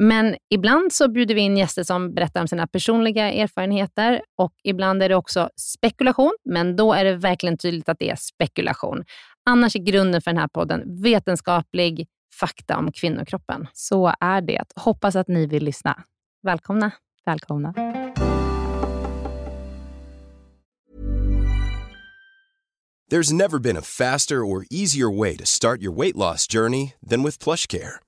Men ibland så bjuder vi in gäster som berättar om sina personliga erfarenheter och ibland är det också spekulation, men då är det verkligen tydligt att det är spekulation. Annars är grunden för den här podden vetenskaplig fakta om kvinnokroppen. Så är det. Hoppas att ni vill lyssna. Välkomna. Välkomna. There's never been a faster or easier way to start your weight loss journey than with PlushCare.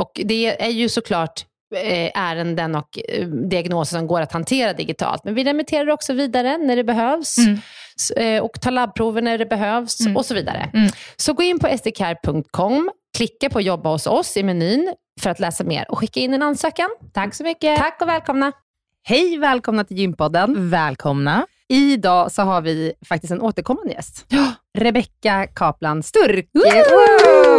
Och det är ju såklart Eh, ärenden och eh, diagnoser som går att hantera digitalt. Men vi remitterar också vidare när det behövs mm. Eh, och tar labbprover när det behövs mm. och så vidare. Mm. Så gå in på sdcare.com, klicka på jobba hos oss i menyn för att läsa mer och skicka in en ansökan. Tack så mycket. Tack och välkomna. Hej, välkomna till Gympodden. Välkomna. Idag så har vi faktiskt en återkommande gäst. Ja. Rebecka Kaplan Sturk.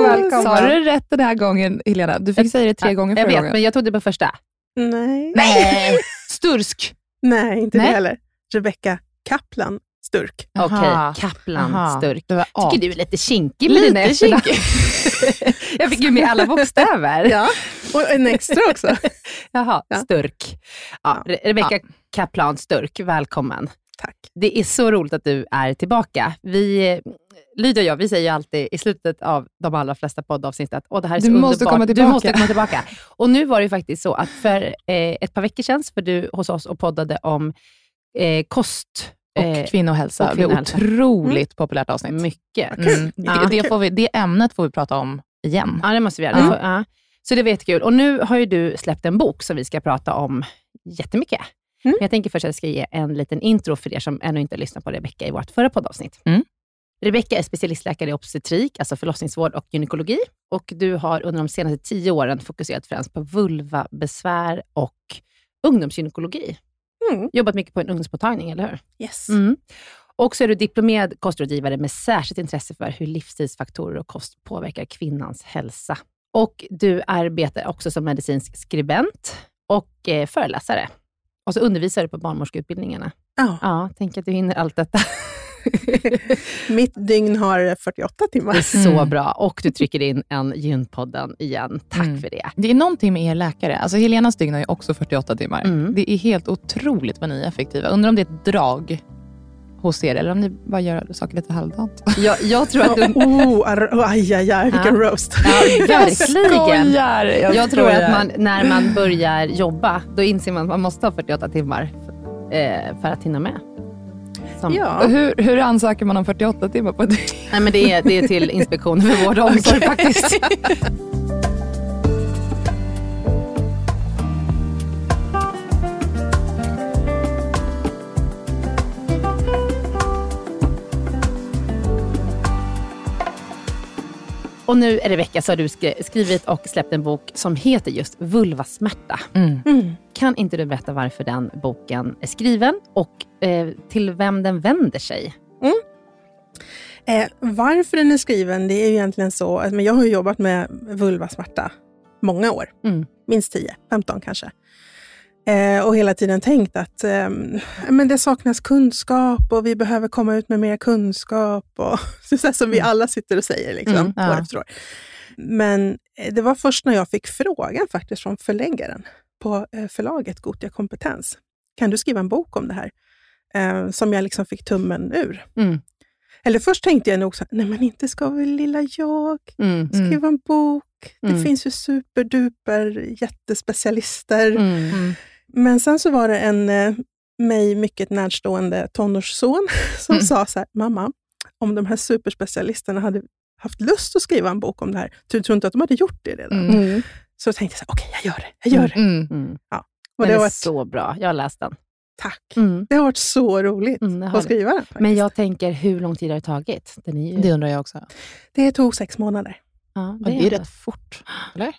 Välkommen. Sa du det rätt den här gången, Helena? Du fick säga det tre gånger förra gången. Jag vet, men jag trodde på första. Nej. Nej. Stursk. Nej, inte Nej. det heller. Rebecka Kaplan Sturk. Okej, okay. Kaplan Aha. Sturk. Det var tycker du är lite kinkig med lite dina efternamn. jag fick ju med alla bokstäver. ja, och en extra också. Jaha, ja. Sturk. Ja, Rebecka ja. Kaplan Sturk, välkommen. Tack. Det är så roligt att du är tillbaka. Vi, Lydia och jag, vi säger ju alltid i slutet av de allra flesta poddavsnitt att Åh, det här är så du underbart. Måste komma tillbaka. Du måste komma tillbaka. Och nu var det faktiskt så att för eh, ett par veckor sedan var du hos oss och poddade om eh, kost och eh, kvinnohälsa. Och kvinnohälsa. Det är otroligt mm. populärt avsnitt. Mycket. Mm. Det, det, får vi, det ämnet får vi prata om igen. Ja, det måste vi göra. Mm. ja. Så det var jättekul. Och nu har ju du släppt en bok som vi ska prata om jättemycket. Mm. Men jag tänker först att jag ska ge en liten intro för er som ännu inte lyssnat på Rebecka i vårt förra poddavsnitt. Mm. Rebecka är specialistläkare i obstetrik, alltså förlossningsvård och gynekologi. Och du har under de senaste tio åren fokuserat främst på vulvabesvär och ungdomsgynekologi. Mm. Jobbat mycket på en ungdomsmottagning, eller hur? Yes. Mm. Och så är du diplomerad kostrådgivare med särskilt intresse för hur livsstilsfaktorer och kost påverkar kvinnans hälsa. Och du arbetar också som medicinsk skribent och eh, föreläsare. Och så undervisar du på barnmorskeutbildningarna. Ja. ja. Tänk att du hinner allt detta. Mitt dygn har 48 timmar. Det är så mm. bra. Och du trycker in en Gynpodden igen. Tack mm. för det. Det är någonting med er läkare. Alltså Helenas dygn har ju också 48 timmar. Mm. Det är helt otroligt vad ni är effektiva. Undrar om det är ett drag hos er, eller om ni bara gör saker lite halvdant. Jag, jag tror att du... Oh, ar- aj, aj, aj, vilken Ja. roast. Ja, verkligen. Skojar! Jag, Jag tror skojar. att man, när man börjar jobba, då inser man att man måste ha 48 timmar eh, för att hinna med. Som, Ja. Hur, hur ansöker man om 48 timmar på det? Nej, men det, är, det är till Inspektionen för vård och omsorg faktiskt. Och nu Rebecka så har du skri- skrivit och släppt en bok som heter just Vulvasmärta. Mm. Kan inte du berätta varför den boken är skriven och eh, till vem den vänder sig? Eh, varför den är skriven, det är ju egentligen så, att- men jag har jobbat med vulvasmärta många år. Mm. Minst 10, 15 kanske. Eh, och hela tiden tänkt att ehm, men det saknas kunskap och vi behöver komma ut med mer kunskap. Och, så som vi alla sitter och säger liksom, Mm, ja. år efter år. Men eh, det var först när jag fick frågan faktiskt från förläggaren på eh, förlaget Gotia Kompetens. Kan du skriva en bok om det här? Eh, som jag liksom fick tummen ur. Mm. Eller först tänkte jag nog så nej men inte ska väl lilla jag Mm. skriva en bok? Det Mm. finns ju superduper jättespecialister. Mm. Men sen så var det en eh, mig mycket närstående tonårsson som Mm. sa så här, mamma, om de här superspecialisterna hade haft lust att skriva en bok om det här, du tror inte att de hade gjort det redan? Mm. Mm. Så tänkte jag, så här, okej, jag gör det. Jag gör det. Mm. Mm. Och Den det är varit, så bra. Jag har läst den. tack. Mm. Det har varit så roligt Mm, det att skriva den. faktiskt. Men jag tänker, hur lång tid har det tagit? Den är ju... Det undrar jag också. Det tog sex månader. ja, Ja, det är rätt fort, eller?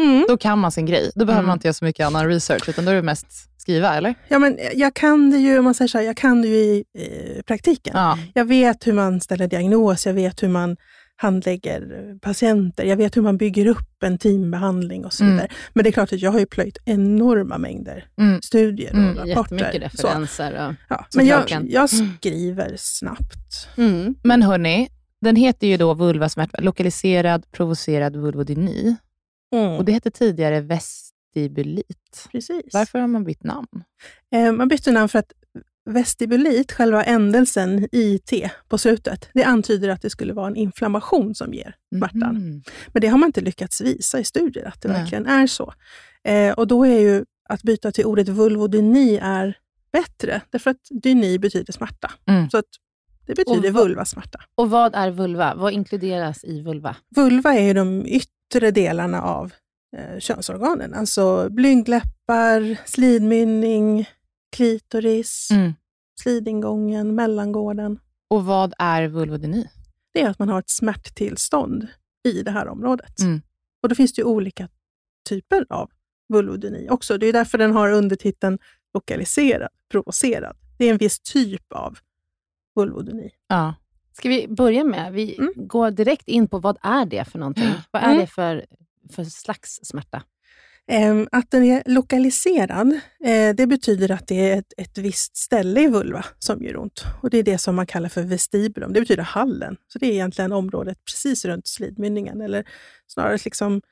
Mm. Då kan man sin grej. Då behöver Mm. man inte göra så mycket annan research, utan då är det mest skriva, eller? Ja, men jag kan det ju, om man säger så här, jag kan det ju i eh, praktiken. Ja. Jag vet hur man ställer diagnos, jag vet hur man handlägger patienter, jag vet hur man bygger upp en teambehandling och så Mm. vidare. Men det är klart att jag har ju plöjt enorma mängder Mm. studier och Mm, rapporter. Jättemycket Så, referenser. Och... ja. så Men jag, klart. jag skriver snabbt. Mm. Men hörni, den heter ju då vulvasmärta, lokaliserad provocerad vulvodyni. Mm. Och det hette tidigare vestibulit. Precis. Varför har man bytt namn? Eh, man bytte namn för att vestibulit, själva ändelsen IT på slutet, det antyder att det skulle vara en inflammation som ger smärtan. Mhm. Men det har man inte lyckats visa i studier att det Nej. verkligen är så. Eh, och då är ju att byta till ordet vulvodyni är bättre, därför att dyni betyder smärta. Mm. Så att det betyder Och vulvasmärta. Och vad är vulva? Vad inkluderas i vulva? Vulva är ju de yttre delarna av eh, könsorganen, alltså blygdläppar, slidmynning, klitoris, Mm. slidingången, mellangården. Och vad är vulvodyni? Det är att man har ett smärttillstånd i det här området. Mm. Och då finns det ju olika typer av vulvodyni också. Det är därför den har undertiteln lokaliserad, provocerad. Det är en viss typ av vulvodyni. Ja. Ska vi börja med, vi Mm. går direkt in på vad är det för någonting? Vad är Mm. det för, för slags smärta? Ehm, att den är lokaliserad, eh, det betyder att det är ett, ett visst ställe i vulva som gör ont. Och Det är det som man kallar för vestibulum. Det betyder hallen. Så det är egentligen området precis runt slidmynningen, eller snarare liksom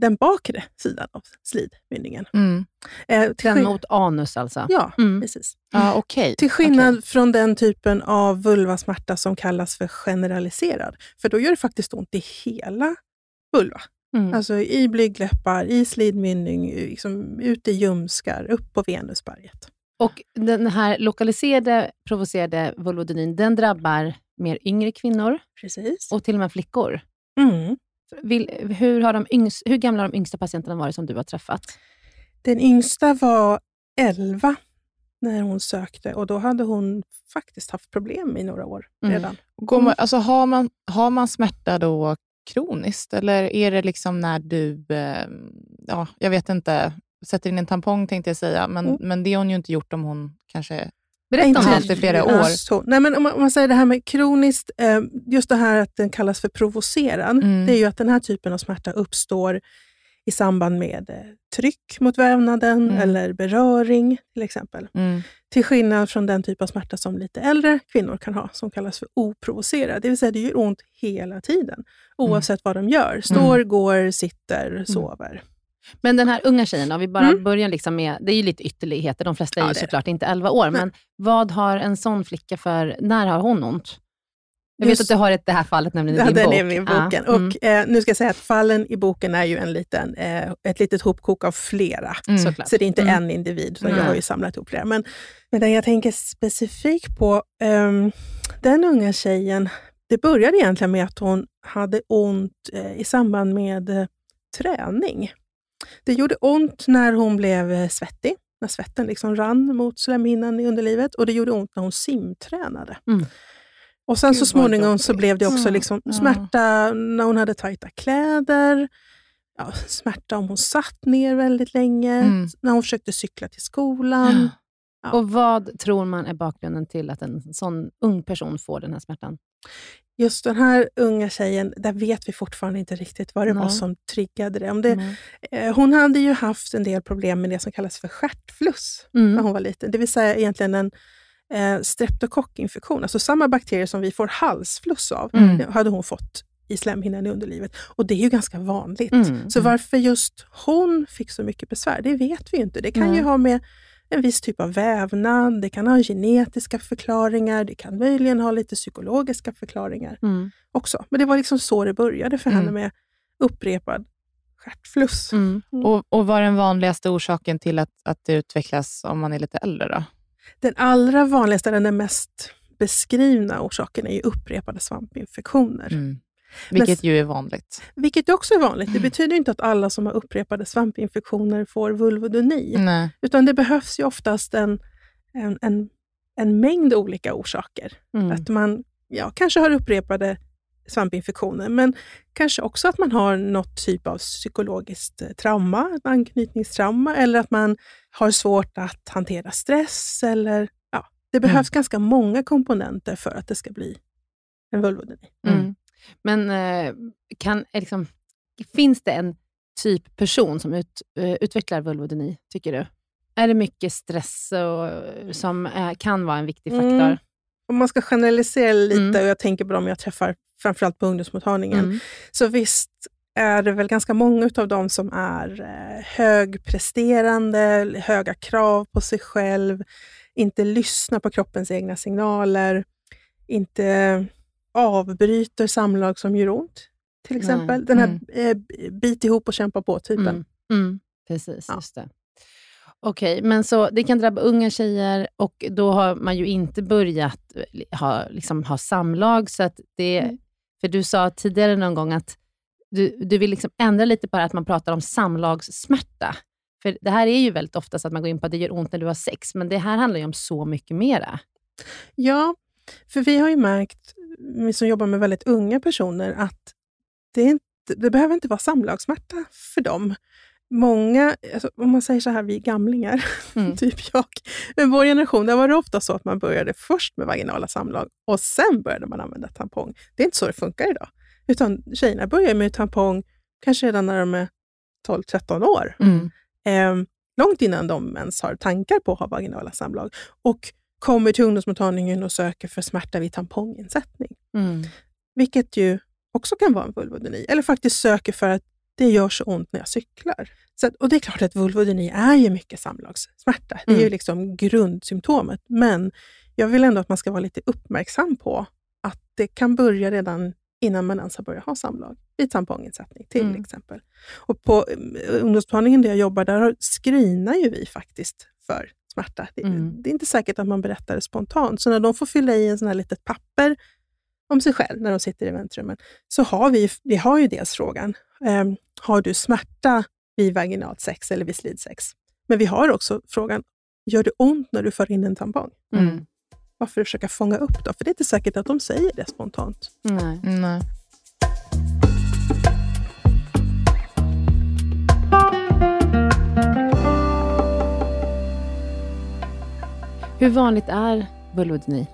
den bakre sidan av slidmynningen. Mm. Eh, Den mot anus alltså? Ja, Mm. precis. Ja, okej. Till skillnad från den typen av vulvasmärta som kallas för generaliserad. För då gör det faktiskt ont i hela vulva. Mm. Alltså i blygdläppar, i slidmynning, liksom ut i ljumskar, upp på venusberget. Och den här lokaliserade, provocerade vulvodynin, den drabbar mer yngre kvinnor Precis. och till och med flickor. Mm. Vill, hur, har de yngs, hur gamla har de yngsta patienterna varit som du har träffat? Den yngsta var 11 när hon sökte och då hade hon faktiskt haft problem i några år Mm. redan. Går man, alltså, har, man, har man smärta då kroniskt, eller är det liksom när du, eh, ja, jag vet inte, sätter in en tampong tänkte jag säga, men, Mm. men det har hon ju inte gjort om hon kanske... Berätta Inte om det i flera Ja, år. Så, nej, men om, man, om man säger det här med kroniskt, eh, just det här att den kallas för provocerad, Mm. det är ju att den här typen av smärta uppstår i samband med eh, tryck mot vävnaden Mm. eller beröring till exempel. Mm. Till skillnad från den typ av smärta som lite äldre kvinnor kan ha, som kallas för oprovocerad. Det vill säga det gör ont hela tiden, oavsett vad de gör. Står, går, sitter, sover. Men den här unga tjejen, om vi bara Mm. börjar liksom med, det är ju lite ytterligheter, de flesta är Ja, ju är det. såklart inte 11 år, men vad har en sån flicka för, när har hon ont? Jag Just- vet att du har ett, det här fallet, nämligen i Ja, din den bok. är min boken. mm, Och eh, nu ska jag säga att fallen i boken är ju en liten, eh, ett litet hopkok av flera. Mm. Såklart. Så det är inte Mm. en individ, utan jag har ju samlat ihop flera. Men, men den jag tänker specifikt på, ehm, den unga tjejen, det började egentligen med att hon hade ont eh, i samband med eh, träning. Det gjorde ont när hon blev eh, svettig, när svetten liksom rann mot slemhinnan i underlivet och det gjorde ont när hon simtränade. Mm. Och sen Gud, så småningom så blev det också Mm, liksom ja. smärta när hon hade tajta kläder, ja, smärta om hon satt ner väldigt länge, Mm. när hon försökte cykla till skolan. Ja. Och vad tror man är bakgrunden till att en sån ung person får den här smärtan? Just den här unga tjejen, där vet vi fortfarande inte riktigt vad det var Nej. som triggade det. Om det eh, hon hade ju haft en del problem med det som kallas för stjärtfluss när Mm. hon var liten. Det vill säga egentligen en eh, streptokockinfektion, alltså samma bakterier som vi får halsfluss av, Mm. hade hon fått i slemhinnan i underlivet. Och det är ju ganska vanligt. Mm. Så varför just hon fick så mycket besvär, det vet vi ju inte. Det kan ju ha med en viss typ av vävnad, det kan ha genetiska förklaringar, det kan möjligen ha lite psykologiska förklaringar Mm. också. Men det var liksom så det började för Mm. henne med upprepad stjärtfluss. Mm. Och, och vad är den vanligaste orsaken till att, att det utvecklas om man är lite äldre? då? Den allra vanligaste, den mest beskrivna orsaken är ju upprepade svampinfektioner. Mm. Vilket ju är vanligt. Vilket också är vanligt. Mm. Det betyder inte att alla som har upprepade svampinfektioner får vulvodyni. Nej. Utan det behövs ju oftast en, en, en, en mängd olika orsaker. Mm. Att man ja, kanske har upprepade svampinfektioner, men kanske också att man har något typ av psykologiskt eh, trauma, ett anknytningstrauma, eller att man har svårt att hantera stress. Eller, ja, det behövs ganska många komponenter för att det ska bli en vulvodyni. Mm. Men eh, kan, är liksom, finns det en typ person som ut, eh, utvecklar vulvodyni, tycker du? Är det mycket stress och, som kan vara en viktig faktor? Mm. Om man ska generalisera lite, Mm. och jag tänker på dem jag träffar framförallt på ungdomsmottagningen, Mm. Så visst är det väl ganska många av dem som är eh, högpresterande, höga krav på sig själv, inte lyssnar på kroppens egna signaler, inte avbryter samlag som gör ont, till exempel. Den här Mm. eh, bit ihop och kämpa på-typen. Mm. Mm. Precis, Ja. just det. Okej, men så det kan drabba unga tjejer och då har man ju inte börjat eh, ha, liksom, ha samlag. Så att det, Mm. För du sa tidigare någon gång att du, du vill liksom ändra lite på det att man pratar om samlagssmärta. För det här är ju väldigt ofta så att man går in på att det gör ont när du har sex, men det här handlar ju om så mycket mera. Ja, för vi har ju märkt, som jobbar med väldigt unga personer, att det, inte, det behöver inte vara samlagssmärta för dem. Många, alltså, om man säger så här, vi gamlingar, Mm. typ jag, men vår generation, där var det ofta så att man började först med vaginala samlag och sen började man använda tampong. Det är inte så det funkar idag. Utan tjejerna börjar med tampong kanske redan när de är 12-13 år. Mm. Eh, långt innan de ens har tankar på att ha vaginala samlag. Och kommer till ungdomsmottagningen och söker för smärta vid tamponginsättning. Mm. Vilket ju också kan vara en vulvodyni. Eller faktiskt söker för att det gör så ont när jag cyklar. Så att, och det är klart att vulvodyni är ju mycket samlagssmärta. Det är ju Mm. liksom grundsymptomet. Men jag vill ändå att man ska vara lite uppmärksam på att det kan börja redan innan man ens har börjat ha samlag. Vid tamponginsättning till Mm. exempel. Och på mm, ungdomsmottagningen där jag jobbar, där screenar ju vi faktiskt för smärta. Det, Mm. det är inte säkert att man berättar det spontant. Så när de får fylla i en sån här litet papper om sig själv när de sitter i väntrummen, så har vi, vi har ju dels frågan, ehm, har du smärta vid vaginalt sex eller vid slidsex? Men vi har också frågan, gör det ont när du för in en tampong? Mm. Varför försöka fånga upp då? För det är inte säkert att de säger det spontant. Nej. Nej. Hur vanligt är vulvodyni?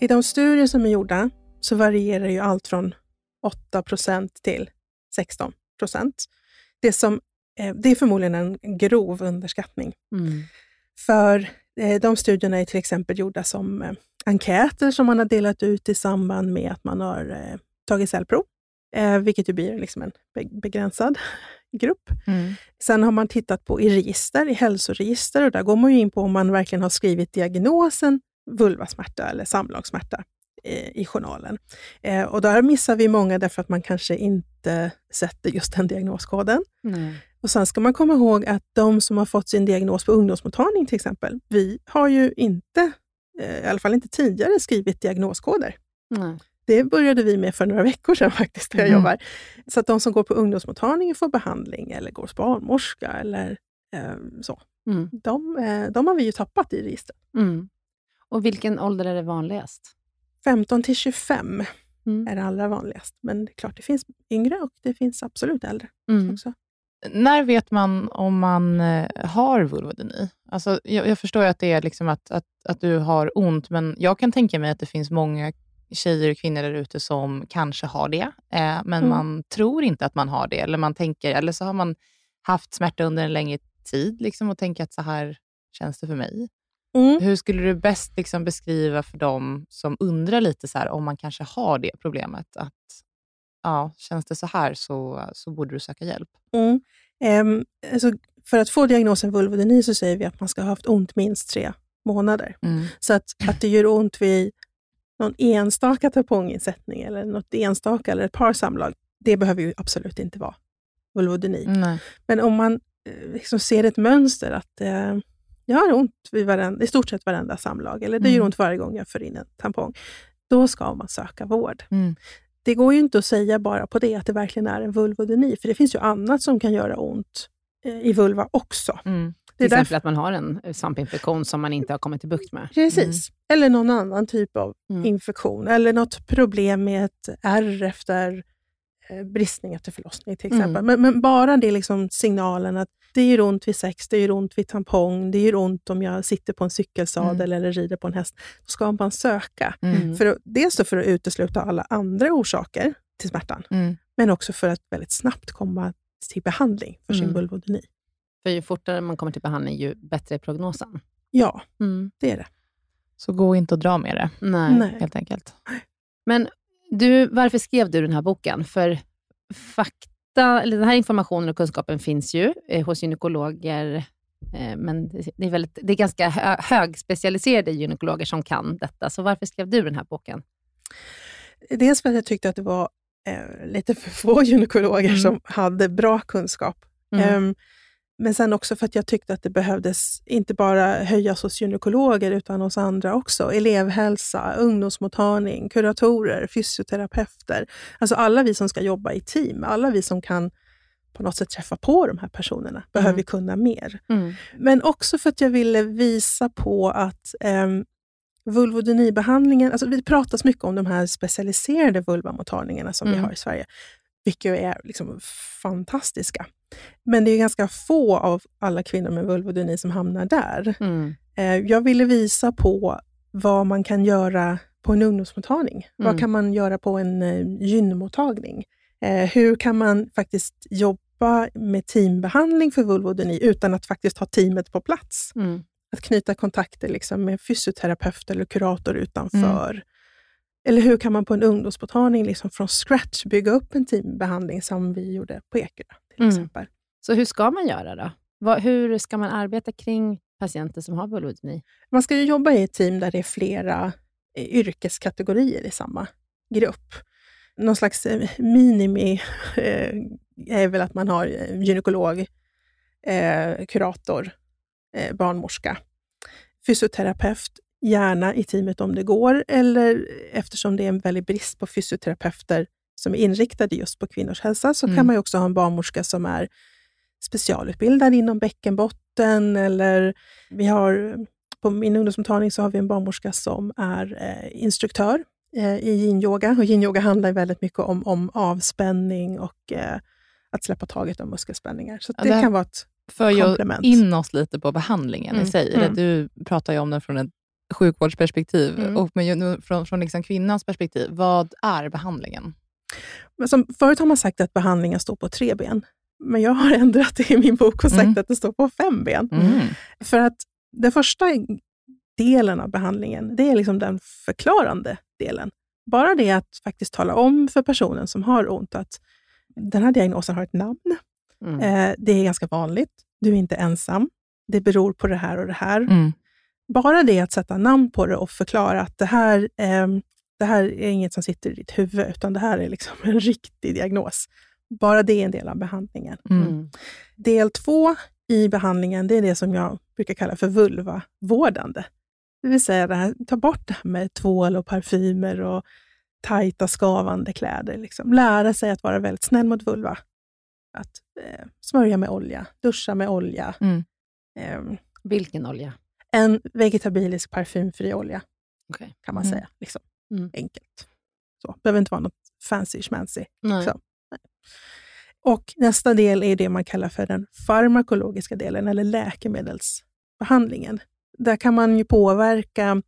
I de studier som är gjorda så varierar ju allt från 8% till 16 det, som, eh, det är förmodligen en grov underskattning. Mm. För eh, de studierna är till exempel gjorda som eh, enkäter som man har delat ut i samband med att man har tagit cellprov, vilket ju blir liksom en be- begränsad grupp. Mm. Sen har man tittat på i register, i hälsoregister, och där går man ju in på om man verkligen har skrivit diagnosen vulvasmärta eller samlagssmärta eh, i journalen. Eh, och där missar vi många därför att man kanske inte sätter just den diagnoskoden. Nej. Och Sen ska man komma ihåg att de som har fått sin diagnos på ungdomsmottagning till exempel, vi har ju inte, eh, i alla fall inte tidigare, skrivit diagnoskoder. Nej. Det började vi med för några veckor sedan faktiskt, där jag Mhm. jobbar. Så att de som går på ungdomsmottagningen får behandling eller går hos barnmorska eller eh, så. Mm. De, eh, de har vi ju tappat i registret. Mm. Och vilken ålder är det vanligast? 15 till 25 Mm. är det allra vanligast. Men det är klart, det finns yngre och det finns absolut äldre Mm. också. När vet man om man eh, har vulvodyni? Alltså, jag, jag förstår att det är liksom att, att, att du har ont, men jag kan tänka mig att det finns många tjejer och kvinnor där ute som kanske har det, eh, men Mm. man tror inte att man har det. Eller, man tänker, eller så har man haft smärta under en längre tid liksom, och tänker att så här känns det för mig. Mm. Hur skulle du bäst liksom beskriva för dem som undrar lite så här, om man kanske har det problemet? Att ja, Känns det så här så, så borde du söka hjälp. Mm. Ehm, alltså, för att få diagnosen vulvodyni så säger vi att man ska ha haft ont minst tre månader. Så att, att det gör ont vid någon enstaka tamponginsättning eller något enstaka eller ett par samlag, det behöver ju absolut inte vara vulvodyni. Nej. Men om man eh, liksom ser ett mönster att eh, jag har ont vid varenda, i stort sett varenda samlag, eller det gör Mm. ont varje gång jag för in en tampong, då ska man söka vård. Mm. Det går ju inte att säga bara på det att det verkligen är en vulvodyni, för det finns ju annat som kan göra ont eh, i vulva också. Mm. Det Till är exempel därför, att man har en eh, svampinfektion som man inte har kommit till bukt med. precis. Eller någon annan typ av Mm. infektion, eller något problem med ett ärr efter eh, bristning efter förlossning till exempel. Mm. Men, men bara det liksom signalen att det gör ont vid sex, det gör ont vid tampong, det gör ont om jag sitter på en cykelsadel eller rider på en häst. Då ska man söka. Mm. För att, dels för att utesluta alla andra orsaker till smärtan, Mm. men också för att väldigt snabbt komma till behandling för sin Mm. vulvodyni. För ju fortare man kommer till behandling, ju bättre är prognosen. Ja, Mm. det är det. Så gå inte och dra med det, Nej. Nej. helt enkelt. Men du, varför skrev du den här boken? För fakta, eller den här informationen och kunskapen finns ju eh, hos gynekologer, eh, men det är, väldigt, det är ganska hö, högspecialiserade gynekologer som kan detta. Så varför skrev du den här boken? Dels för att jag tyckte att det var eh, lite för få gynekologer Mm. som hade bra kunskap. Mm. Men sen också för att jag tyckte att det behövdes inte bara höjas hos gynekologer, utan hos andra också. Elevhälsa, ungdomsmottagning, kuratorer, fysioterapeuter. Alltså alla vi som ska jobba i team, alla vi som kan på något sätt träffa på de här personerna, behöver kunna mer. Mm. Men också för att jag ville visa på att um, vulvodynibehandlingen, alltså det pratas mycket om de här specialiserade vulvamottagningarna som vi Mm. har i Sverige, vilka är liksom fantastiska. Men det är ganska få av alla kvinnor med vulvodyni som hamnar där. Mm. Eh, jag ville visa på vad man kan göra på en ungdomsmottagning. Mm. Vad kan man göra på en eh, gynmottagning? Eh, hur kan man faktiskt jobba med teambehandling för vulvodyni utan att faktiskt ha teamet på plats? Mm. Att knyta kontakter liksom med fysioterapeut eller kurator utanför. Eller hur kan man på en ungdomsmottagning liksom från scratch bygga upp en teambehandling som vi gjorde på Ekerö till Mm. exempel. Så hur ska man göra då? Vad, hur ska man arbeta kring patienter som har vulvodyni? Man ska ju jobba i ett team där det är flera eh, yrkeskategorier i samma grupp. Någon slags eh, minimi eh, är väl att man har gynekolog, kurator, barnmorska, fysioterapeut, gärna i teamet om det går, eller eftersom det är en väldig brist på fysioterapeuter som är inriktade just på kvinnors hälsa, så Mm. kan man också ha en barnmorska som är specialutbildad inom bäckenbotten, eller vi har på min ungdomsmottagning så har vi en barnmorska som är eh, instruktör eh, i yin-yoga. Och yin-yoga handlar väldigt mycket om, om avspänning och eh, att släppa taget om muskelspänningar. Så Ja, det det kan vara ett För Komplement. in oss lite på behandlingen Mm, i sig. mm. Du pratar ju om den från ett sjukvårdsperspektiv Mm. och nu från, från liksom kvinnans perspektiv. Vad är behandlingen? Men som, förut har man sagt att behandlingen står på tre ben, men jag har ändrat det i min bok och sagt Mm. att det står på fem ben. Mm. För att den första delen av behandlingen, det är liksom den förklarande delen. Bara det att faktiskt tala om för personen som har ont att den här diagnosen har ett namn. Mm. Eh, det är ganska vanligt. Du är inte ensam. Det beror på det här och det här. Bara det att sätta namn på det och förklara att det här, ehm, det här är inget som sitter i ditt huvud, utan det här är liksom en riktig diagnos. Bara det är en del av behandlingen. Mm. Mm. Del två i behandlingen, det är det som jag brukar kalla för vulva-vårdande. Det vill säga det här, ta bort det här med tvål och parfymer och tajta skavande kläder. Liksom. Lära sig att vara väldigt snäll mot vulva. Att eh, smörja med olja, duscha med olja. Mm. Ehm, Vilken olja? En vegetabilisk parfymfri olja, Okej. kan man Mm. säga. Liksom. Mm. Enkelt. Så. behöver inte vara något fancy schmancy. Nej. Så. Och nästa del är det man kallar för den farmakologiska delen, eller läkemedelsbehandlingen. Där kan man ju påverka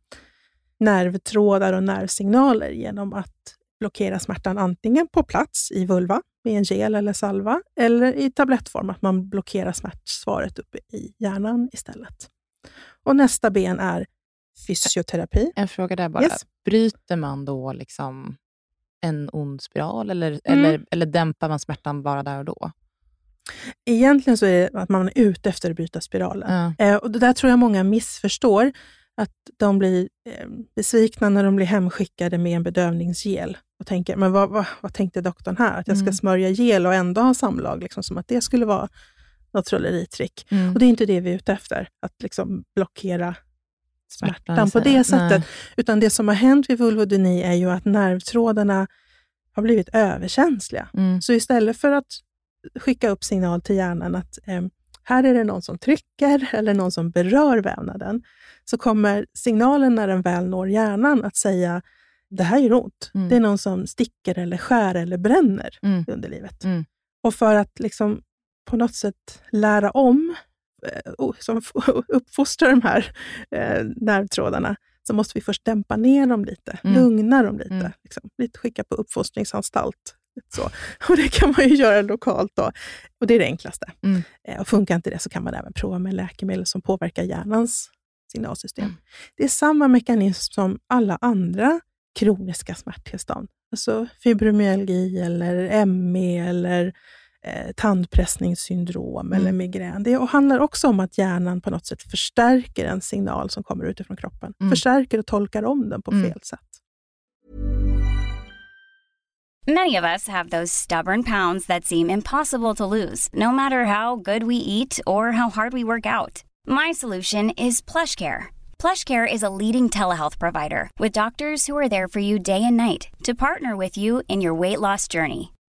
nervtrådar och nervsignaler genom att blockera smärtan antingen på plats i vulva med en gel eller salva, eller i tablettform, att man blockerar smärtsvaret uppe i hjärnan istället. Och nästa ben är fysioterapi. En fråga där bara. Yes. Bryter man då liksom en ond spiral eller, Mm. eller, eller dämpar man smärtan bara där och då? Egentligen så är det att man är ute efter att bryta spiralen. Ja. Eh, och det där tror jag många missförstår, att de blir eh, besvikna när de blir hemskickade med en bedövningsgel och tänker, men vad, vad, vad tänkte doktorn här? Att jag ska Mm. smörja gel och ändå ha samlag, liksom, som att det skulle vara något trolleritrick. Mm. Och det är inte det vi är ute efter, att liksom blockera smärtan på det nej. sättet. Utan det som har hänt vid vulvodyni är ju att nervtrådarna har blivit överkänsliga. Mm. Så istället för att skicka upp signal till hjärnan att eh, här är det någon som trycker eller någon som berör vävnaden, så kommer signalen när den väl når hjärnan att säga det här gör ont. Mm. Det är någon som sticker eller skär eller bränner Mm. i underlivet. Mm. Och för att liksom på något sätt lära om, eh, som f- uppfostra de här eh, nervtrådarna, så måste vi först dämpa ner dem lite, Mm. lugna dem lite. Mm. Liksom. Lite skicka på uppfostringsanstalt. Så. Och det kan man ju göra lokalt. Då. Och det är det enklaste. Mm. Eh, och funkar inte det så kan man även prova med läkemedel som påverkar hjärnans signalsystem. Mm. Det är samma mekanism som alla andra kroniska smärttillstånd. Alltså fibromyalgi, eller ME, eller eh, tandpressningssyndrom Mm. eller migrän. Det handlar också om att hjärnan på något sätt förstärker en signal som kommer utifrån kroppen. Mm. Förstärker och tolkar om den på Mm. fel sätt. Many of us have those stubborn pounds that seem impossible to lose, no matter how good we eat or how hard we work out. My solution is PlushCare. PlushCare is a leading telehealth provider with doctors who are there for you day and night to partner with you in your weight loss journey.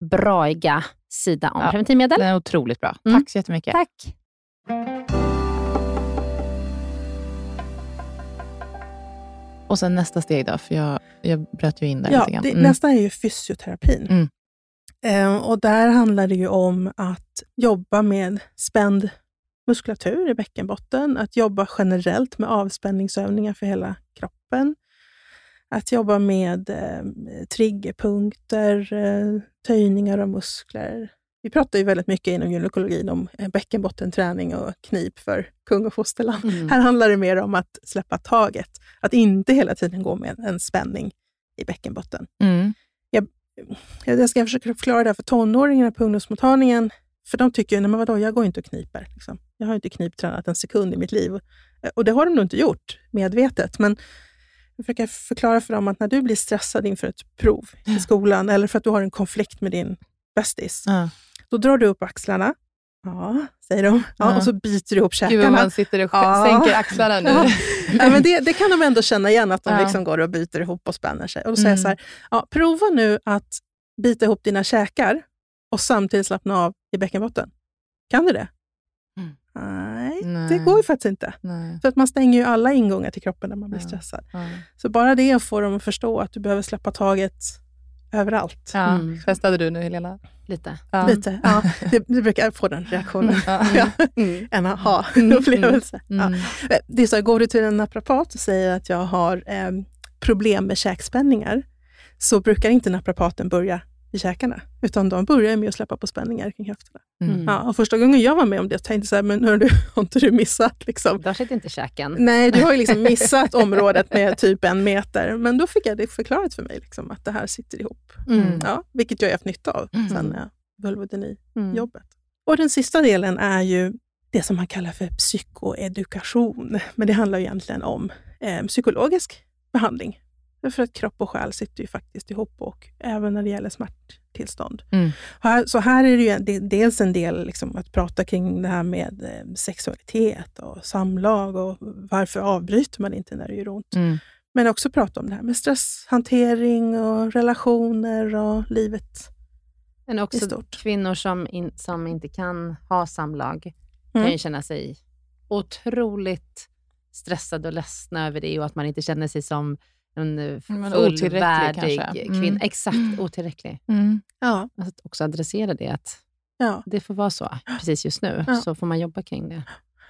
braiga sida om Ja. preventivmedel. Det är otroligt bra. Mm. Tack så jättemycket. Tack. Och sen nästa steg då, för jag, jag bröt ju in där Ja, lite grann. det, Mm. nästa är ju fysioterapin. Mm. Eh, och där handlar det ju om att jobba med spänd muskulatur i bäckenbotten, att jobba generellt med avspänningsövningar för hela kroppen, att jobba med eh, triggerpunkter, eh, töjningar av muskler. Vi pratar ju väldigt mycket inom gynekologin om eh, bäckenbottenträning och knip för kung och fosterland. Mm. Här handlar det mer om att släppa taget, att inte hela tiden gå med en spänning i bäckenbotten. Mm. Jag ska försöka förklara det här för tonåringarna på ungdomsmottagningen. För de tycker ju, nej men vadå, jag går inte och kniper. Liksom. Jag har inte kniptränat en sekund i mitt liv. Och det har de nog inte gjort medvetet. Men jag försöker förklara för dem att när du blir stressad inför ett prov i skolan, eller för att du har en konflikt med din bästis, Ja. då drar du upp axlarna. Ja, säger de. Ja, Ja. Och så biter du ihop Gud käkarna. man sitter och Ja. sänker axlarna nu. Ja. Men det, det kan de ändå känna igen, att de liksom går och biter ihop och spänner sig. Och då säger jag Mm. så här, ja, prova nu att bita ihop dina käkar och samtidigt slappna av i bäckenbotten. Kan du det? Mm. Nej, Nej. det går ju faktiskt inte. Nej. För att man stänger ju alla ingångar till kroppen när man blir Ja. stressad. Ja. Så bara det får dem att förstå att du behöver släppa taget överallt. Ja. Mm. Testade du nu Helena? Lite. Ja. Lite. Ja, det, det brukar jag få den reaktionen. Ja, Mm. en aha-upplevelse. Ja. Mm. Det är så, går du till en naprapat och säger att jag har eh, problem med käkspänningar, så brukar inte naprapaten börja i käkarna, utan de börjar med att släppa på spänningar kring höfterna. Mm. Ja, och första gången jag var med om det tänkte jag så här, men hör du, har inte du missat? Liksom? Där sitter inte käken. Nej, du har ju liksom missat området med typ en meter. Men då fick jag det förklarat för mig, liksom, att det här sitter ihop. Mm. Ja, vilket jag har haft nytta av Mm. sen när jag vulvodyni-jobbet. Mm. Och den sista delen är ju det som man kallar för psykoedukation. Men det handlar ju egentligen om eh, psykologisk behandling. För att kropp och själ sitter ju faktiskt ihop och även när det gäller smärttillstånd. Mm. Här, så här är det ju det, dels en del liksom att prata kring det här med eh, sexualitet och samlag och varför avbryter man inte när det gör ont. Mm. Men också prata om det här med stresshantering och relationer och livet Men i också stort. kvinnor som, in, som inte kan ha samlag Mm. kan ju känna sig otroligt stressade och ledsna över det och att man inte känner sig som en eh, fullvärdig kvinna. Mm. Exakt, otillräcklig. Mm. Ja, Att också adressera det, att ja. det får vara så precis just nu. Ja. Så får man jobba kring det.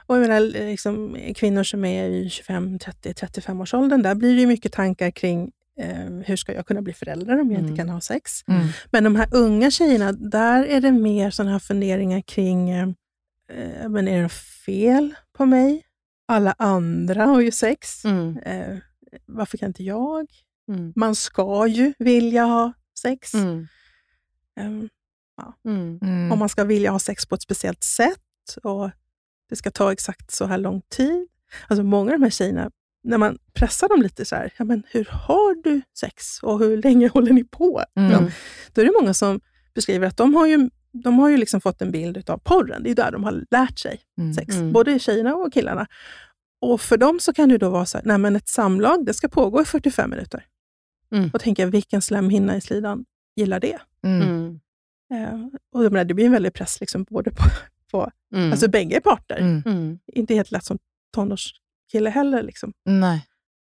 Och jag menar, liksom, kvinnor som är i 25, 30, 35 års åldern, där blir det ju mycket tankar kring eh, hur ska jag kunna bli förälder om jag Mm. inte kan ha sex? Mm. Men de här unga tjejerna, där är det mer sådana här funderingar kring, eh, eh, men är det fel på mig? Alla andra har ju sex. Mm. Eh, varför kan inte jag? Mm. Man ska ju vilja ha sex. Mm. Eh, Mm. Mm. Om man ska vilja ha sex på ett speciellt sätt och det ska ta exakt så här lång tid. Alltså många av de här tjejerna, när man pressar dem lite så här, ja, men hur har du sex och hur länge håller ni på? Mm. Ja, då är det många som beskriver att de har ju, de har ju liksom fått en bild av porren. Det är där de har lärt sig sex, Mm. både tjejerna och killarna. Och för dem så kan det då vara så här, nej men ett samlag det ska pågå i 45 minuter. Mm. Och tänker jag, vilken slemhinna i slidan gillar det? Mm. Mm. Eh, och jag menar, det blir en väldig press liksom både på, på Mm. alltså bägge parter. Mm. Mm. Inte helt lätt som tonårskille heller. Liksom. Nej.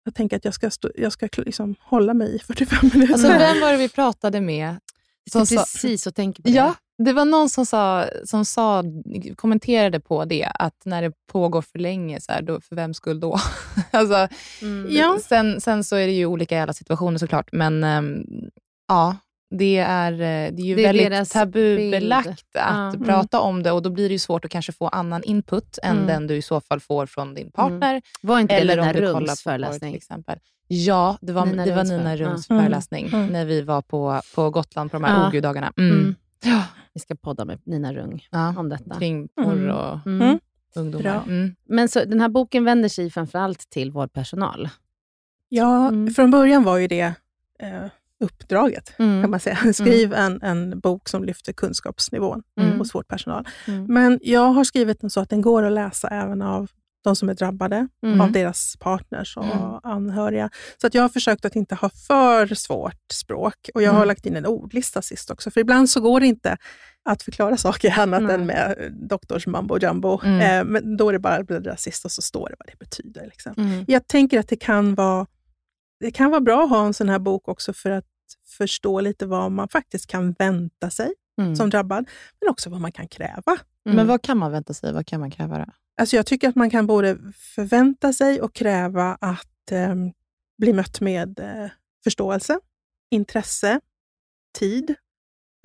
Jag tänker att jag ska, stå, jag ska liksom hålla mig i 45 minuter. Alltså, vem var det vi pratade med? Som precis och tänker på det. Ja, Det var någon som, sa, som sa, kommenterade på det, att när det pågår för länge, så här, då, för vems skull då? alltså, Mm. Ja. sen, sen så är det ju olika i alla situationer såklart, men ehm, ja, det är, eh, det är ju Det är väldigt tabubelagt bild. att Ja. prata om det och då blir det ju svårt att kanske få annan input än Mm. den du i så fall får från din partner. Var inte Eller det på porr föreläsning? till exempel. Ja, det var Nina det var Rungs Nina ja. Mm. föreläsning Mm. när vi var på, på Gotland på de här Ja. OGU-dagarna. Mm. Mm. Ja, Vi ska podda med Nina Rung Ja, om detta. kring porr och Mm. Mm. ungdomar. Bra. Mm. Men så, den här boken vänder sig framförallt till vårdpersonal. Ja, Mm. från början var ju det eh, uppdraget, Mm. kan man säga. Skriv en, en bok som lyfter kunskapsnivån Mm. hos vårdpersonal. Mm. Men jag har skrivit den så att den går att läsa även av de som är drabbade, Mm. av deras partners och Mm. anhöriga. Så att jag har försökt att inte ha för svårt språk. Och jag har Mm. lagt in en ordlista sist också, för ibland så går det inte att förklara saker annat Nej. än med doktors mambo jumbo. Mm. Eh, men då är det bara att bläddra sist och så står det vad det betyder. Liksom. Mm. Jag tänker att det kan vara det kan vara bra att ha en sån här bok också för att förstå lite vad man faktiskt kan vänta sig som drabbad, men också vad man kan kräva. Men vad kan man vänta sig? Vad kan man kräva? Då? Alltså jag tycker att man kan både förvänta sig och kräva att eh, bli mött med eh, förståelse, intresse, tid.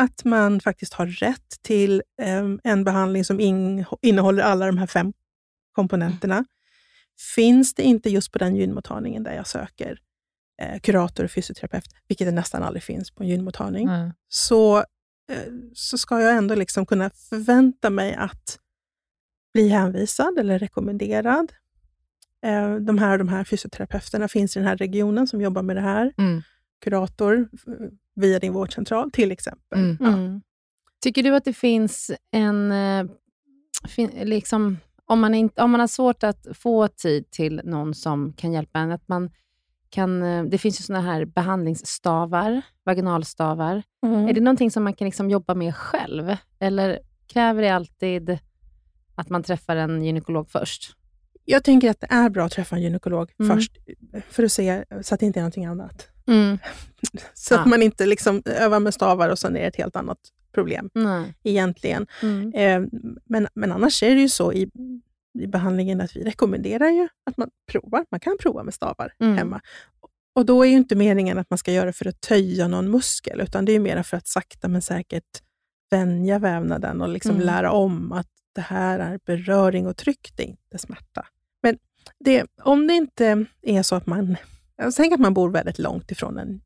Att man faktiskt har rätt till eh, en behandling som in, innehåller alla de här fem komponenterna. Finns det inte just på den gynmottagningen där jag söker eh, kurator och fysioterapeut, vilket det nästan aldrig finns på en gynmottagning, Mm. så, eh, så ska jag ändå liksom kunna förvänta mig att bli hänvisad eller rekommenderad. Eh, De här, de här fysioterapeuterna finns i den här regionen som jobbar med det här. Mm. Kurator eh, via din vårdcentral till exempel. Mm. Ja. Mm. Tycker du att det finns en... eh, liksom, om, man inte, om man har svårt att få tid till någon som kan hjälpa en, att man kan... Det finns ju såna här behandlingsstavar, vaginalstavar. Mm. Är det någonting som man kan liksom jobba med själv? Eller kräver det alltid att man träffar en gynekolog först? Jag tänker att det är bra att träffa en gynekolog Mm. först, för att se så att det inte är någonting annat. Mm. Så Ja. att man inte liksom övar med stavar och sen är det ett helt annat problem Nej. egentligen. Mm. Eh, Men, men annars är det ju så i, i behandlingen att vi rekommenderar ju att man provar. Man kan prova med stavar Mm. hemma. Och då är ju inte meningen att man ska göra det för att töja någon muskel, utan det är mer för att sakta men säkert vänja vävnaden och liksom Mm. lära om att det här är beröring och tryck, det är inte smärta. Men det, om det inte är så att man... Tänker att man bor väldigt långt ifrån en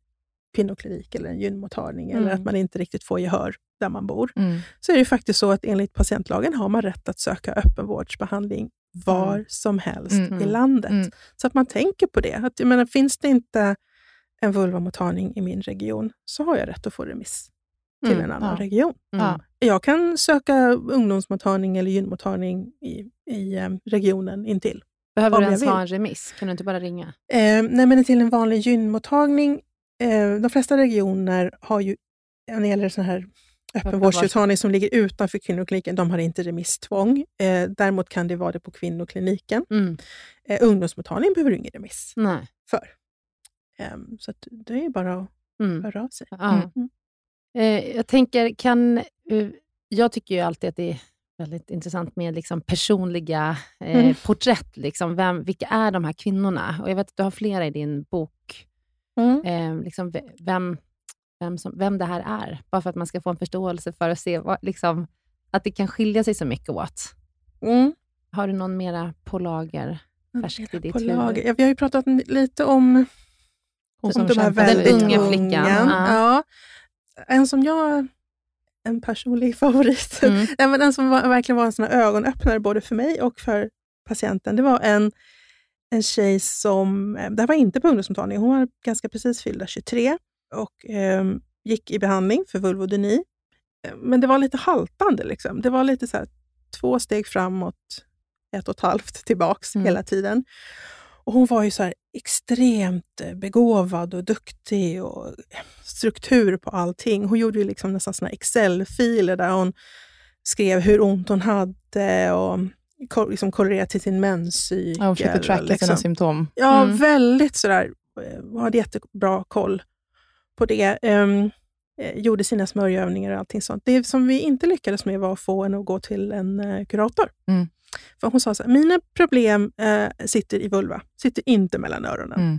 kvinnoklinik eller en gynmottagning, eller Mm. att man inte riktigt får gehör där man bor Mm. så är det faktiskt så att enligt patientlagen har man rätt att söka öppenvårdsbehandling var Mm. som helst Mm. i landet. Mm. Så att man tänker på det. Att, jag menar, finns det inte en vulvamottagning i min region så har jag rätt att få remiss till Mm, en annan ja. region. Mm. Ja. Jag kan söka ungdomsmottagning eller gynmottagning i, i eh, regionen intill. Behöver du ens ha en remiss? Kan du inte bara ringa? Eh, nej, men till en vanlig gynmottagning, eh, de flesta regioner har ju, när det gäller sån här öppenvårdsmottagning som ligger utanför kvinnokliniken, de har inte remisstvång. Eh, däremot kan det vara det på kvinnokliniken. Mm. Eh, ungdomsmottagning behöver du ingen remiss Nej. för. Eh, så att det är bara att Mm. höra av sig. Ja. Mm. Eh, jag tänker, kan... eh, jag tycker ju alltid att det är väldigt intressant med liksom personliga eh, Mm. porträtt. Liksom, vem, vilka är de här kvinnorna? Och Jag vet att du har flera i din bok. Mm. Eh, liksom, ve- vem, vem, som, vem det här är. Bara för att man ska få en förståelse för att se vad, liksom, att det kan skilja sig så mycket åt. Mm. Har du någon mera på lager? Färskt i ditt På huvud. lager. Ja, vi har ju pratat lite om, om de här väldigt Den unga unga. flickan, ja. Ja. En som jag, en personlig favorit, Mm. Nej, men den som var, verkligen var en sån ögonöppnare både för mig och för patienten, det var en, en tjej som, eh, det här var inte på ungdomsmottagning, hon var ganska precis fyllda 23 och eh, gick i behandling för vulvodyni. Eh, Men det var lite haltande. Liksom. Det var lite så här, två steg framåt, ett och ett halvt tillbaks Mm. hela tiden. Och Hon var ju så extremt eh, begåvad och duktig och struktur på allting. Hon gjorde ju liksom nästan såna Excel-filer där hon skrev hur ont hon hade och liksom korrelerade till sin menscykel. Ja, hon försökte tracka liksom. sina symptom. Ja, Mm. väldigt sådär. eh, Hon hade jättebra koll på det. Um, gjorde sina smörjövningar och allting sånt. Det som vi inte lyckades med var att få henne att gå till en kurator. Mm. För hon sa så här, mina problem eh, sitter i vulva, sitter inte mellan öronen. Mm.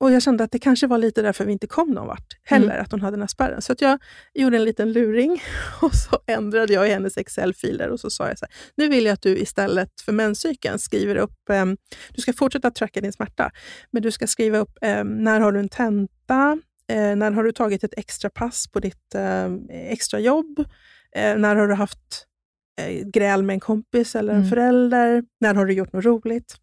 Och jag kände att det kanske var lite därför vi inte kom någon vart heller, att hon hade den här spärren. Så att jag gjorde en liten luring och så ändrade jag i hennes Excel-filer och så sa jag så här, nu vill jag att du istället för menscykeln skriver upp, eh, du ska fortsätta tracka din smärta, men du ska skriva upp eh, när har du en tenta, eh, när har du tagit ett extra pass på ditt eh, extra jobb, eh, när har du haft gräl med en kompis eller en Mm. förälder, när har du gjort något roligt?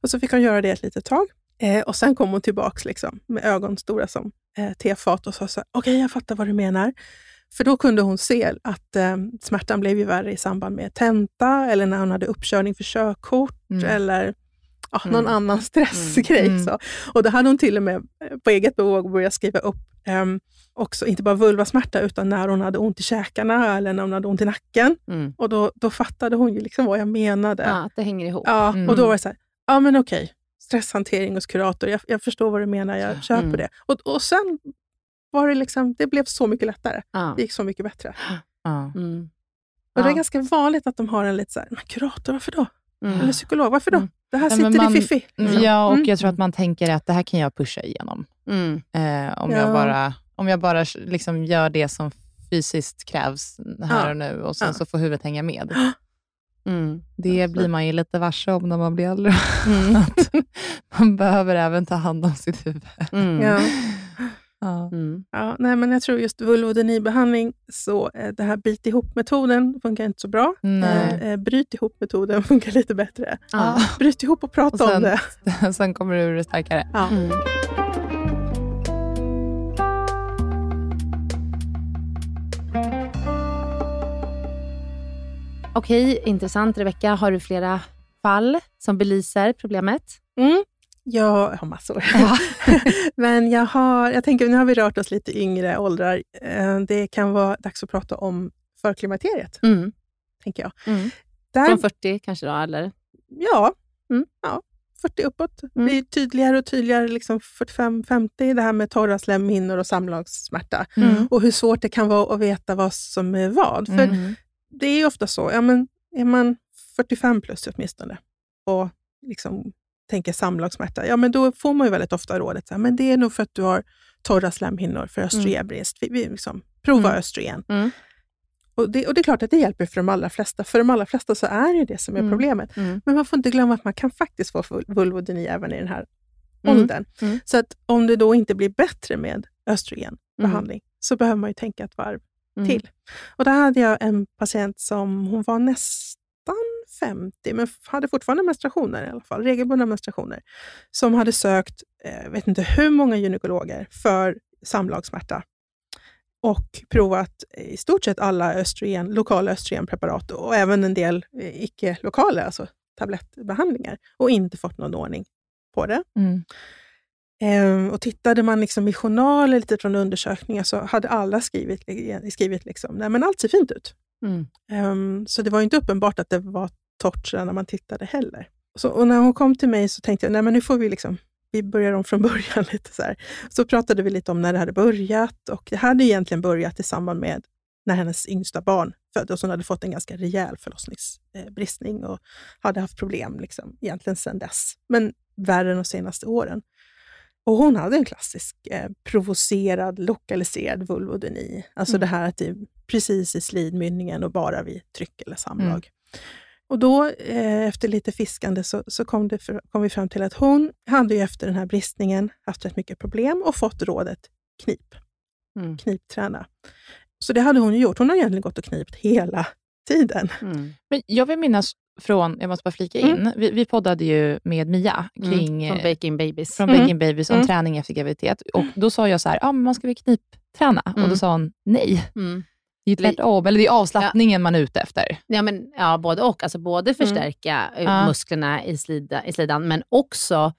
Och så fick hon göra det ett litet tag. Eh, och sen kom hon tillbaks liksom, med ögon stora som eh, tefat och sa så här, okej jag fattar vad du menar. För då kunde hon se att eh, smärtan blev ju värre i samband med tenta eller när hon hade uppkörning för körkort Mm. eller ja, någon Mm. annan stressgrej. Mm. Så. Och då hade hon till och med eh, på eget bevåg börjat skriva upp ehm, också, inte bara vulvasmärta, utan när hon hade ont i käkarna eller när hon hade ont i nacken. Mm. Och då, då fattade hon ju liksom vad jag menade. Ja, att det hänger ihop. Ja, Mm. och då var det så här, ja men okej, stresshantering hos kurator, jag, jag förstår vad du menar, jag köper Mm. det. Och, och sen var det liksom, det blev så mycket lättare. Ja. Det gick så mycket bättre. Ja. Mm. Och det är ganska vanligt att de har en lite så här, men kurator, varför då? Mm. Eller psykolog, varför då? Mm. Det här sitter man- i fiffi. liksom. Ja, och jag tror att man tänker att det här kan jag pusha igenom. Eh, om, Ja. jag bara, om jag bara liksom gör det som fysiskt krävs här Ja. och nu och sen Ja. så får huvudet hänga med. Mm. Det blir man ju lite varse om när man blir äldre. Mm. att man behöver även ta hand om sitt huvud. Mm. Ja. Ja. Mm. Ja, nej, men jag tror just vulvodynibehandling, så eh, det här bit ihop-metoden funkar inte så bra. Nej. Eh, eh, bryt ihop-metoden funkar lite bättre. Ja. Bryt ihop och prata Och sen- om det. sen kommer du ur det starkare. Ja. Okej, intressant. Rebecka, har du flera fall som belyser problemet? Mm. Jag har massor. Men jag, har, jag tänker, nu har vi rört oss lite yngre åldrar. Eh, Det kan vara dags att prata om förklimakteriet, Mm. tänker jag. Mm. Där, Från 40 kanske då, eller? ja, Mm. ja, 40 uppåt. Mm. blir tydligare och tydligare, liksom 45-50, det här med torra slemhinnor och samlagssmärta. Mm. Och hur svårt det kan vara att veta vad som är vad. För Mm. Det är ofta så, ja, men är man 45 plus åtminstone och liksom tänker samlagssmärta, ja men då får man ju väldigt ofta rådet, så här, men det är nog för att du har torra slemhinnor för östrogenbrist. Vi, vi liksom, prova Mm. östrogen. Mm. Och, det, och det är klart att det hjälper för de allra flesta. För de allra flesta så är det det som är Mm. problemet. Mm. Men man får inte glömma att man kan faktiskt få vul- vulvodyni även i den här Mm. åldern. Mm. Så att om det då inte blir bättre med östrogenbehandling, så behöver man ju tänka ett varv Mm. till. Och där hade jag en patient som hon var nästan 50, men hade fortfarande menstruationer i alla fall, regelbundna menstruationer, som hade sökt, eh, jag vet inte hur många gynekologer för samlagssmärta och provat i stort sett alla östrogen, lokala östrogenpreparat och även en del eh, icke-lokala, alltså tablettbehandlingar och inte fått någon ordning på det. Mm. Och tittade man liksom i journaler lite från undersökningar så hade alla skrivit, skrivit liksom, nej men allt ser fint ut. Mm. Ehm, så det var inte uppenbart att det var torrt när man tittade heller. Så, och när hon kom till mig så tänkte jag, nej men nu får vi liksom, vi börjar om från början lite så här. Så pratade vi lite om när det hade börjat och det hade egentligen börjat i samband med när hennes yngsta barn föddes. Hon hade fått en ganska rejäl förlossningsbristning och hade haft problem liksom, egentligen sedan dess. Men värre de senaste åren. Och hon hade en klassisk eh, provocerad, lokaliserad vulvodyni. Alltså Mm. det här att det är precis i slidmynningen och bara vid tryck eller samlag. Och då, eh, efter lite fiskande, så, så kom, för, kom vi fram till att hon hade ju efter den här bristningen haft rätt mycket problem och fått rådet knip, Mm. knipträna. Så det hade hon ju gjort. Hon har egentligen gått och knipt hela tiden. Mm. Men jag vill minnas från, jag måste bara flika in, Mm. vi, vi poddade ju med Mia kring Mm. Från eh, Baking Babies. från Mm. Baking Babies om Mm. träning efter graviditet. Och Då sa jag så här, ah, men man ska väl knipträna? Och Mm. då sa hon, nej. Mm. Det är tvärtom, eller det är avslappningen man är ute efter. Ja, men, ja, både och. Alltså, både förstärka eh, Ja. musklerna i, slida, i slidan, men också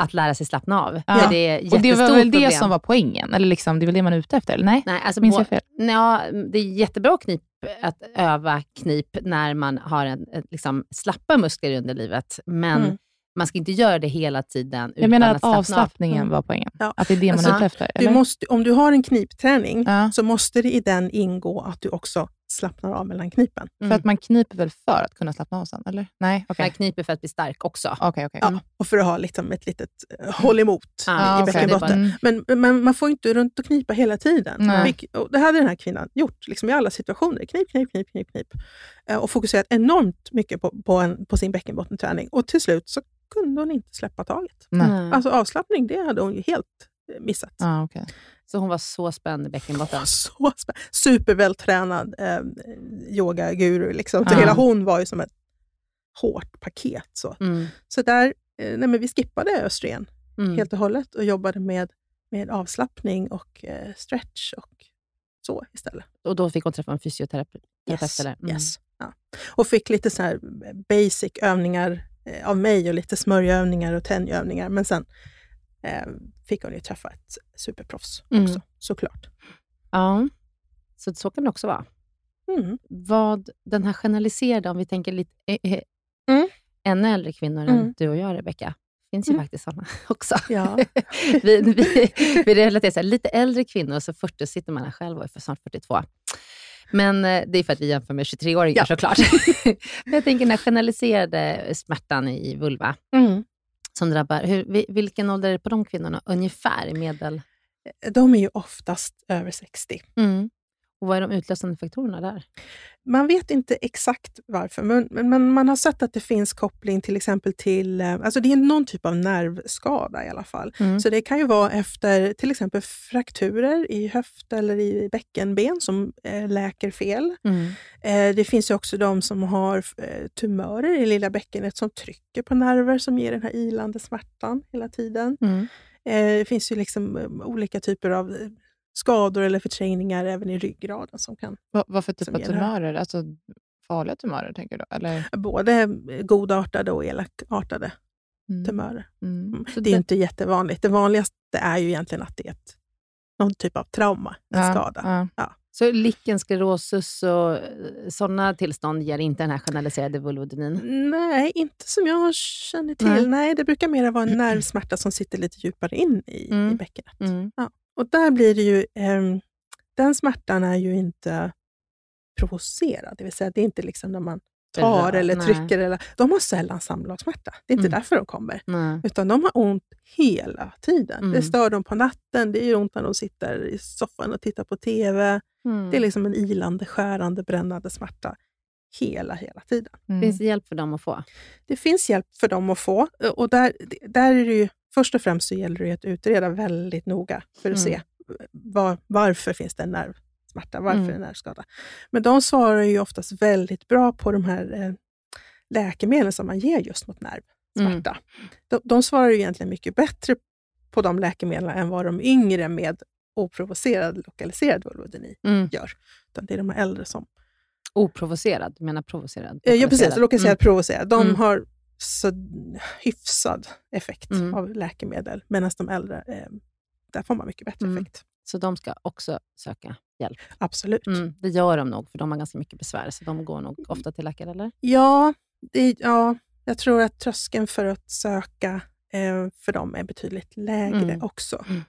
att lära sig slappna av. Ja. För det är ett Och det var väl det problem. som var poängen? Eller liksom, det är väl det man är ute efter? Eller nej? Nej, alltså, Minns jag fel? Ja, det är jättebra knip, att öva knip när man har en, liksom, slappa muskler i underlivet. Men Mm. Man ska inte göra det hela tiden utan Jag menar att slappna av. avslappningen Mm. var poängen. Ja. Att det är det man Alltså, är ute efter? Du Eller? måste, om du har en knipträning Ja. så måste det i den ingå att du också slappnar av mellan knipen. För att man kniper väl för att kunna slappna av sen? Eller? Nej? Okej. Man kniper för att bli stark också. Okej, okej. Ja, och för att ha liksom ett litet eh, håll emot Ja, i bäckenbotten. Mm. Men, men man får inte runt och knipa hela tiden. Nej. Vilk- och det hade den här kvinnan gjort liksom i alla situationer. Knip, knip, knip, knip, knip. Eh, Och fokuserat enormt mycket på, på, en, på sin bäckenbottenträning. Och till slut så kunde hon inte släppa taget. Nej. Mm. Alltså avslappning, det hade hon ju helt eh, missat. Ja, okej. Så hon var så spänd i bäckenbotten. Så spä- Supervältränad eh, yogaguru. Liksom. Så Ja. hela hon var ju som ett hårt paket. Så, Mm. så där, eh, nej, men vi skippade östrogen Mm. helt och hållet och jobbade med, med avslappning och eh, stretch och så istället. Och då fick hon träffa en fysioterapeut? Yes? Mm. yes. Ja. Och fick lite så basic övningar eh, av mig och lite smörjövningar och tänjövningar. Men sen fick hon ju träffa ett superproffs Mm. också, såklart. Ja, så, så kan det också vara. Mm. Vad den här generaliserade, om vi tänker lite eh, eh, Mm. ännu äldre kvinnor än Mm. du och jag, Rebecka, finns ju Mm. faktiskt sådana också. Ja. vi, vi, vi relaterar så här, lite äldre kvinnor, så 40 sitter man här själv och är för snart 42. Men eh, det är för att vi jämför med 23-åringar Ja. såklart. Men jag tänker den här generaliserade smärtan i vulva Mm. Som drabbar, hur, vi- vilken ålder är det på de kvinnorna ungefär i medel? De är ju oftast över 60. Och vad är de utlösande faktorerna där? Man vet inte exakt varför, men, men, man har sett att det finns koppling till exempel till, eh, alltså det är någon typ av nervskada i alla fall. Mm. Så det kan ju vara efter till exempel frakturer i höft eller i bäckenben som eh, läker fel. Mm. Eh, det finns ju också de som har eh, tumörer i lilla bäckenet som trycker på nerver som ger den här ilande smärtan hela tiden. Mm. Eh, det finns ju liksom olika typer av skador eller förträngningar även i ryggraden som kan Vad, vad för typ Som av tumörer? Alltså farliga tumörer, tänker du? Eller? både godartade och elakartade Mm. tumörer. Mm. Mm. Så Det är det- inte jättevanligt. Det vanligaste är ju egentligen att det är ett, någon typ av trauma, en Ja, skada. ja. Så lichen sclerosus och sådana tillstånd ger inte den här generaliserade vulvodynin? Nej, inte som jag känner till. Nej. Nej. det brukar mer vara en nervsmärta som sitter lite djupare in i, i Mm. bäckenet. Mm. Och där blir det ju, ehm, den smärtan är ju inte provocerad. Det vill säga, det är inte liksom när man tar eller nej. trycker. Eller, de har sällan samlagssmärta. Det är inte Mm. därför de kommer. Nej. Utan de har ont hela tiden. Mm. Det stör dem på natten, det gör ont när de sitter i soffan och tittar på TV. Mm. Det är liksom en ilande, skärande, brännande smärta hela, hela tiden. Mm. Finns det hjälp för dem att få? Det finns hjälp för dem att få. Och där, där är det ju, först och främst så gäller det att utreda väldigt noga för att Mm. se var, varför finns det en nervsmärta, varför Mm. en nervskada. Men de svarar ju oftast väldigt bra på de här eh, läkemedlen som man ger just mot nervsmärta. De, de svarar ju egentligen mycket bättre på de läkemedlen än vad de yngre med oprovocerad lokaliserad vulvodyni Mm. gör. Utan det är de äldre som... Oprovocerad, du menar provocerad? Eh, Ja, precis. Lokaliserad, provocerad. De Mm. har så hyfsad effekt Mm. av läkemedel, medan de äldre, eh, där får man mycket bättre Mm. effekt. Så de ska också söka hjälp? Absolut. Mm. Det gör de nog, för de har ganska mycket besvär, så de går nog ofta till läkare, eller? Ja, det, ja, jag tror att tröskeln för att söka eh, för dem är betydligt lägre Mm. också. Mm.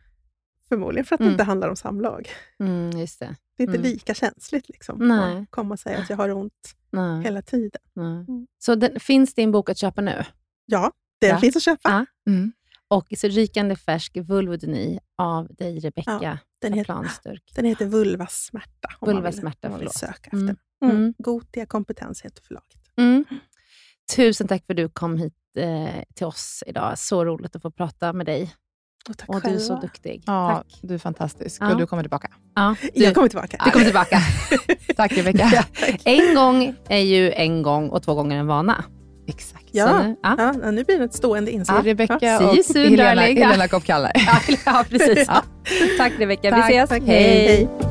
Förmodligen för att det Mm. inte handlar om samlag. Mm, just det. Det är inte Mm. lika känsligt liksom, Nej. att komma och säga att jag har ont Nej. hela tiden. Mm. Så den, finns din bok att köpa nu? Ja, den Ja. finns att köpa. Ja. Mm. Och så rykande färsk vulvodyni av dig, Rebecka den, heter, den heter Vulvasmärta. om man vill- Vulvasmärta, om man vill förlåt. söka efter. Mm. Mm. Mm. Gotia Kompetens heter förlaget. Mm. Tusen tack för att du kom hit eh, till oss idag. Så roligt att få prata med dig. Och tack Och du är så duktig. Ja, Tack. du är fantastisk. Ja. Och du kommer tillbaka. Ja, du, Jag kommer tillbaka. du kommer tillbaka. Tack Rebecka. en gång är ju en gång och två gånger en vana. Exakt. Ja, nu, ja. ja, nu blir det ett stående inslag. Rebecka See och Helena. Helena Kopp Kalle. ja, precis. Tack Rebecka. Vi ses. Tack, hej. hej.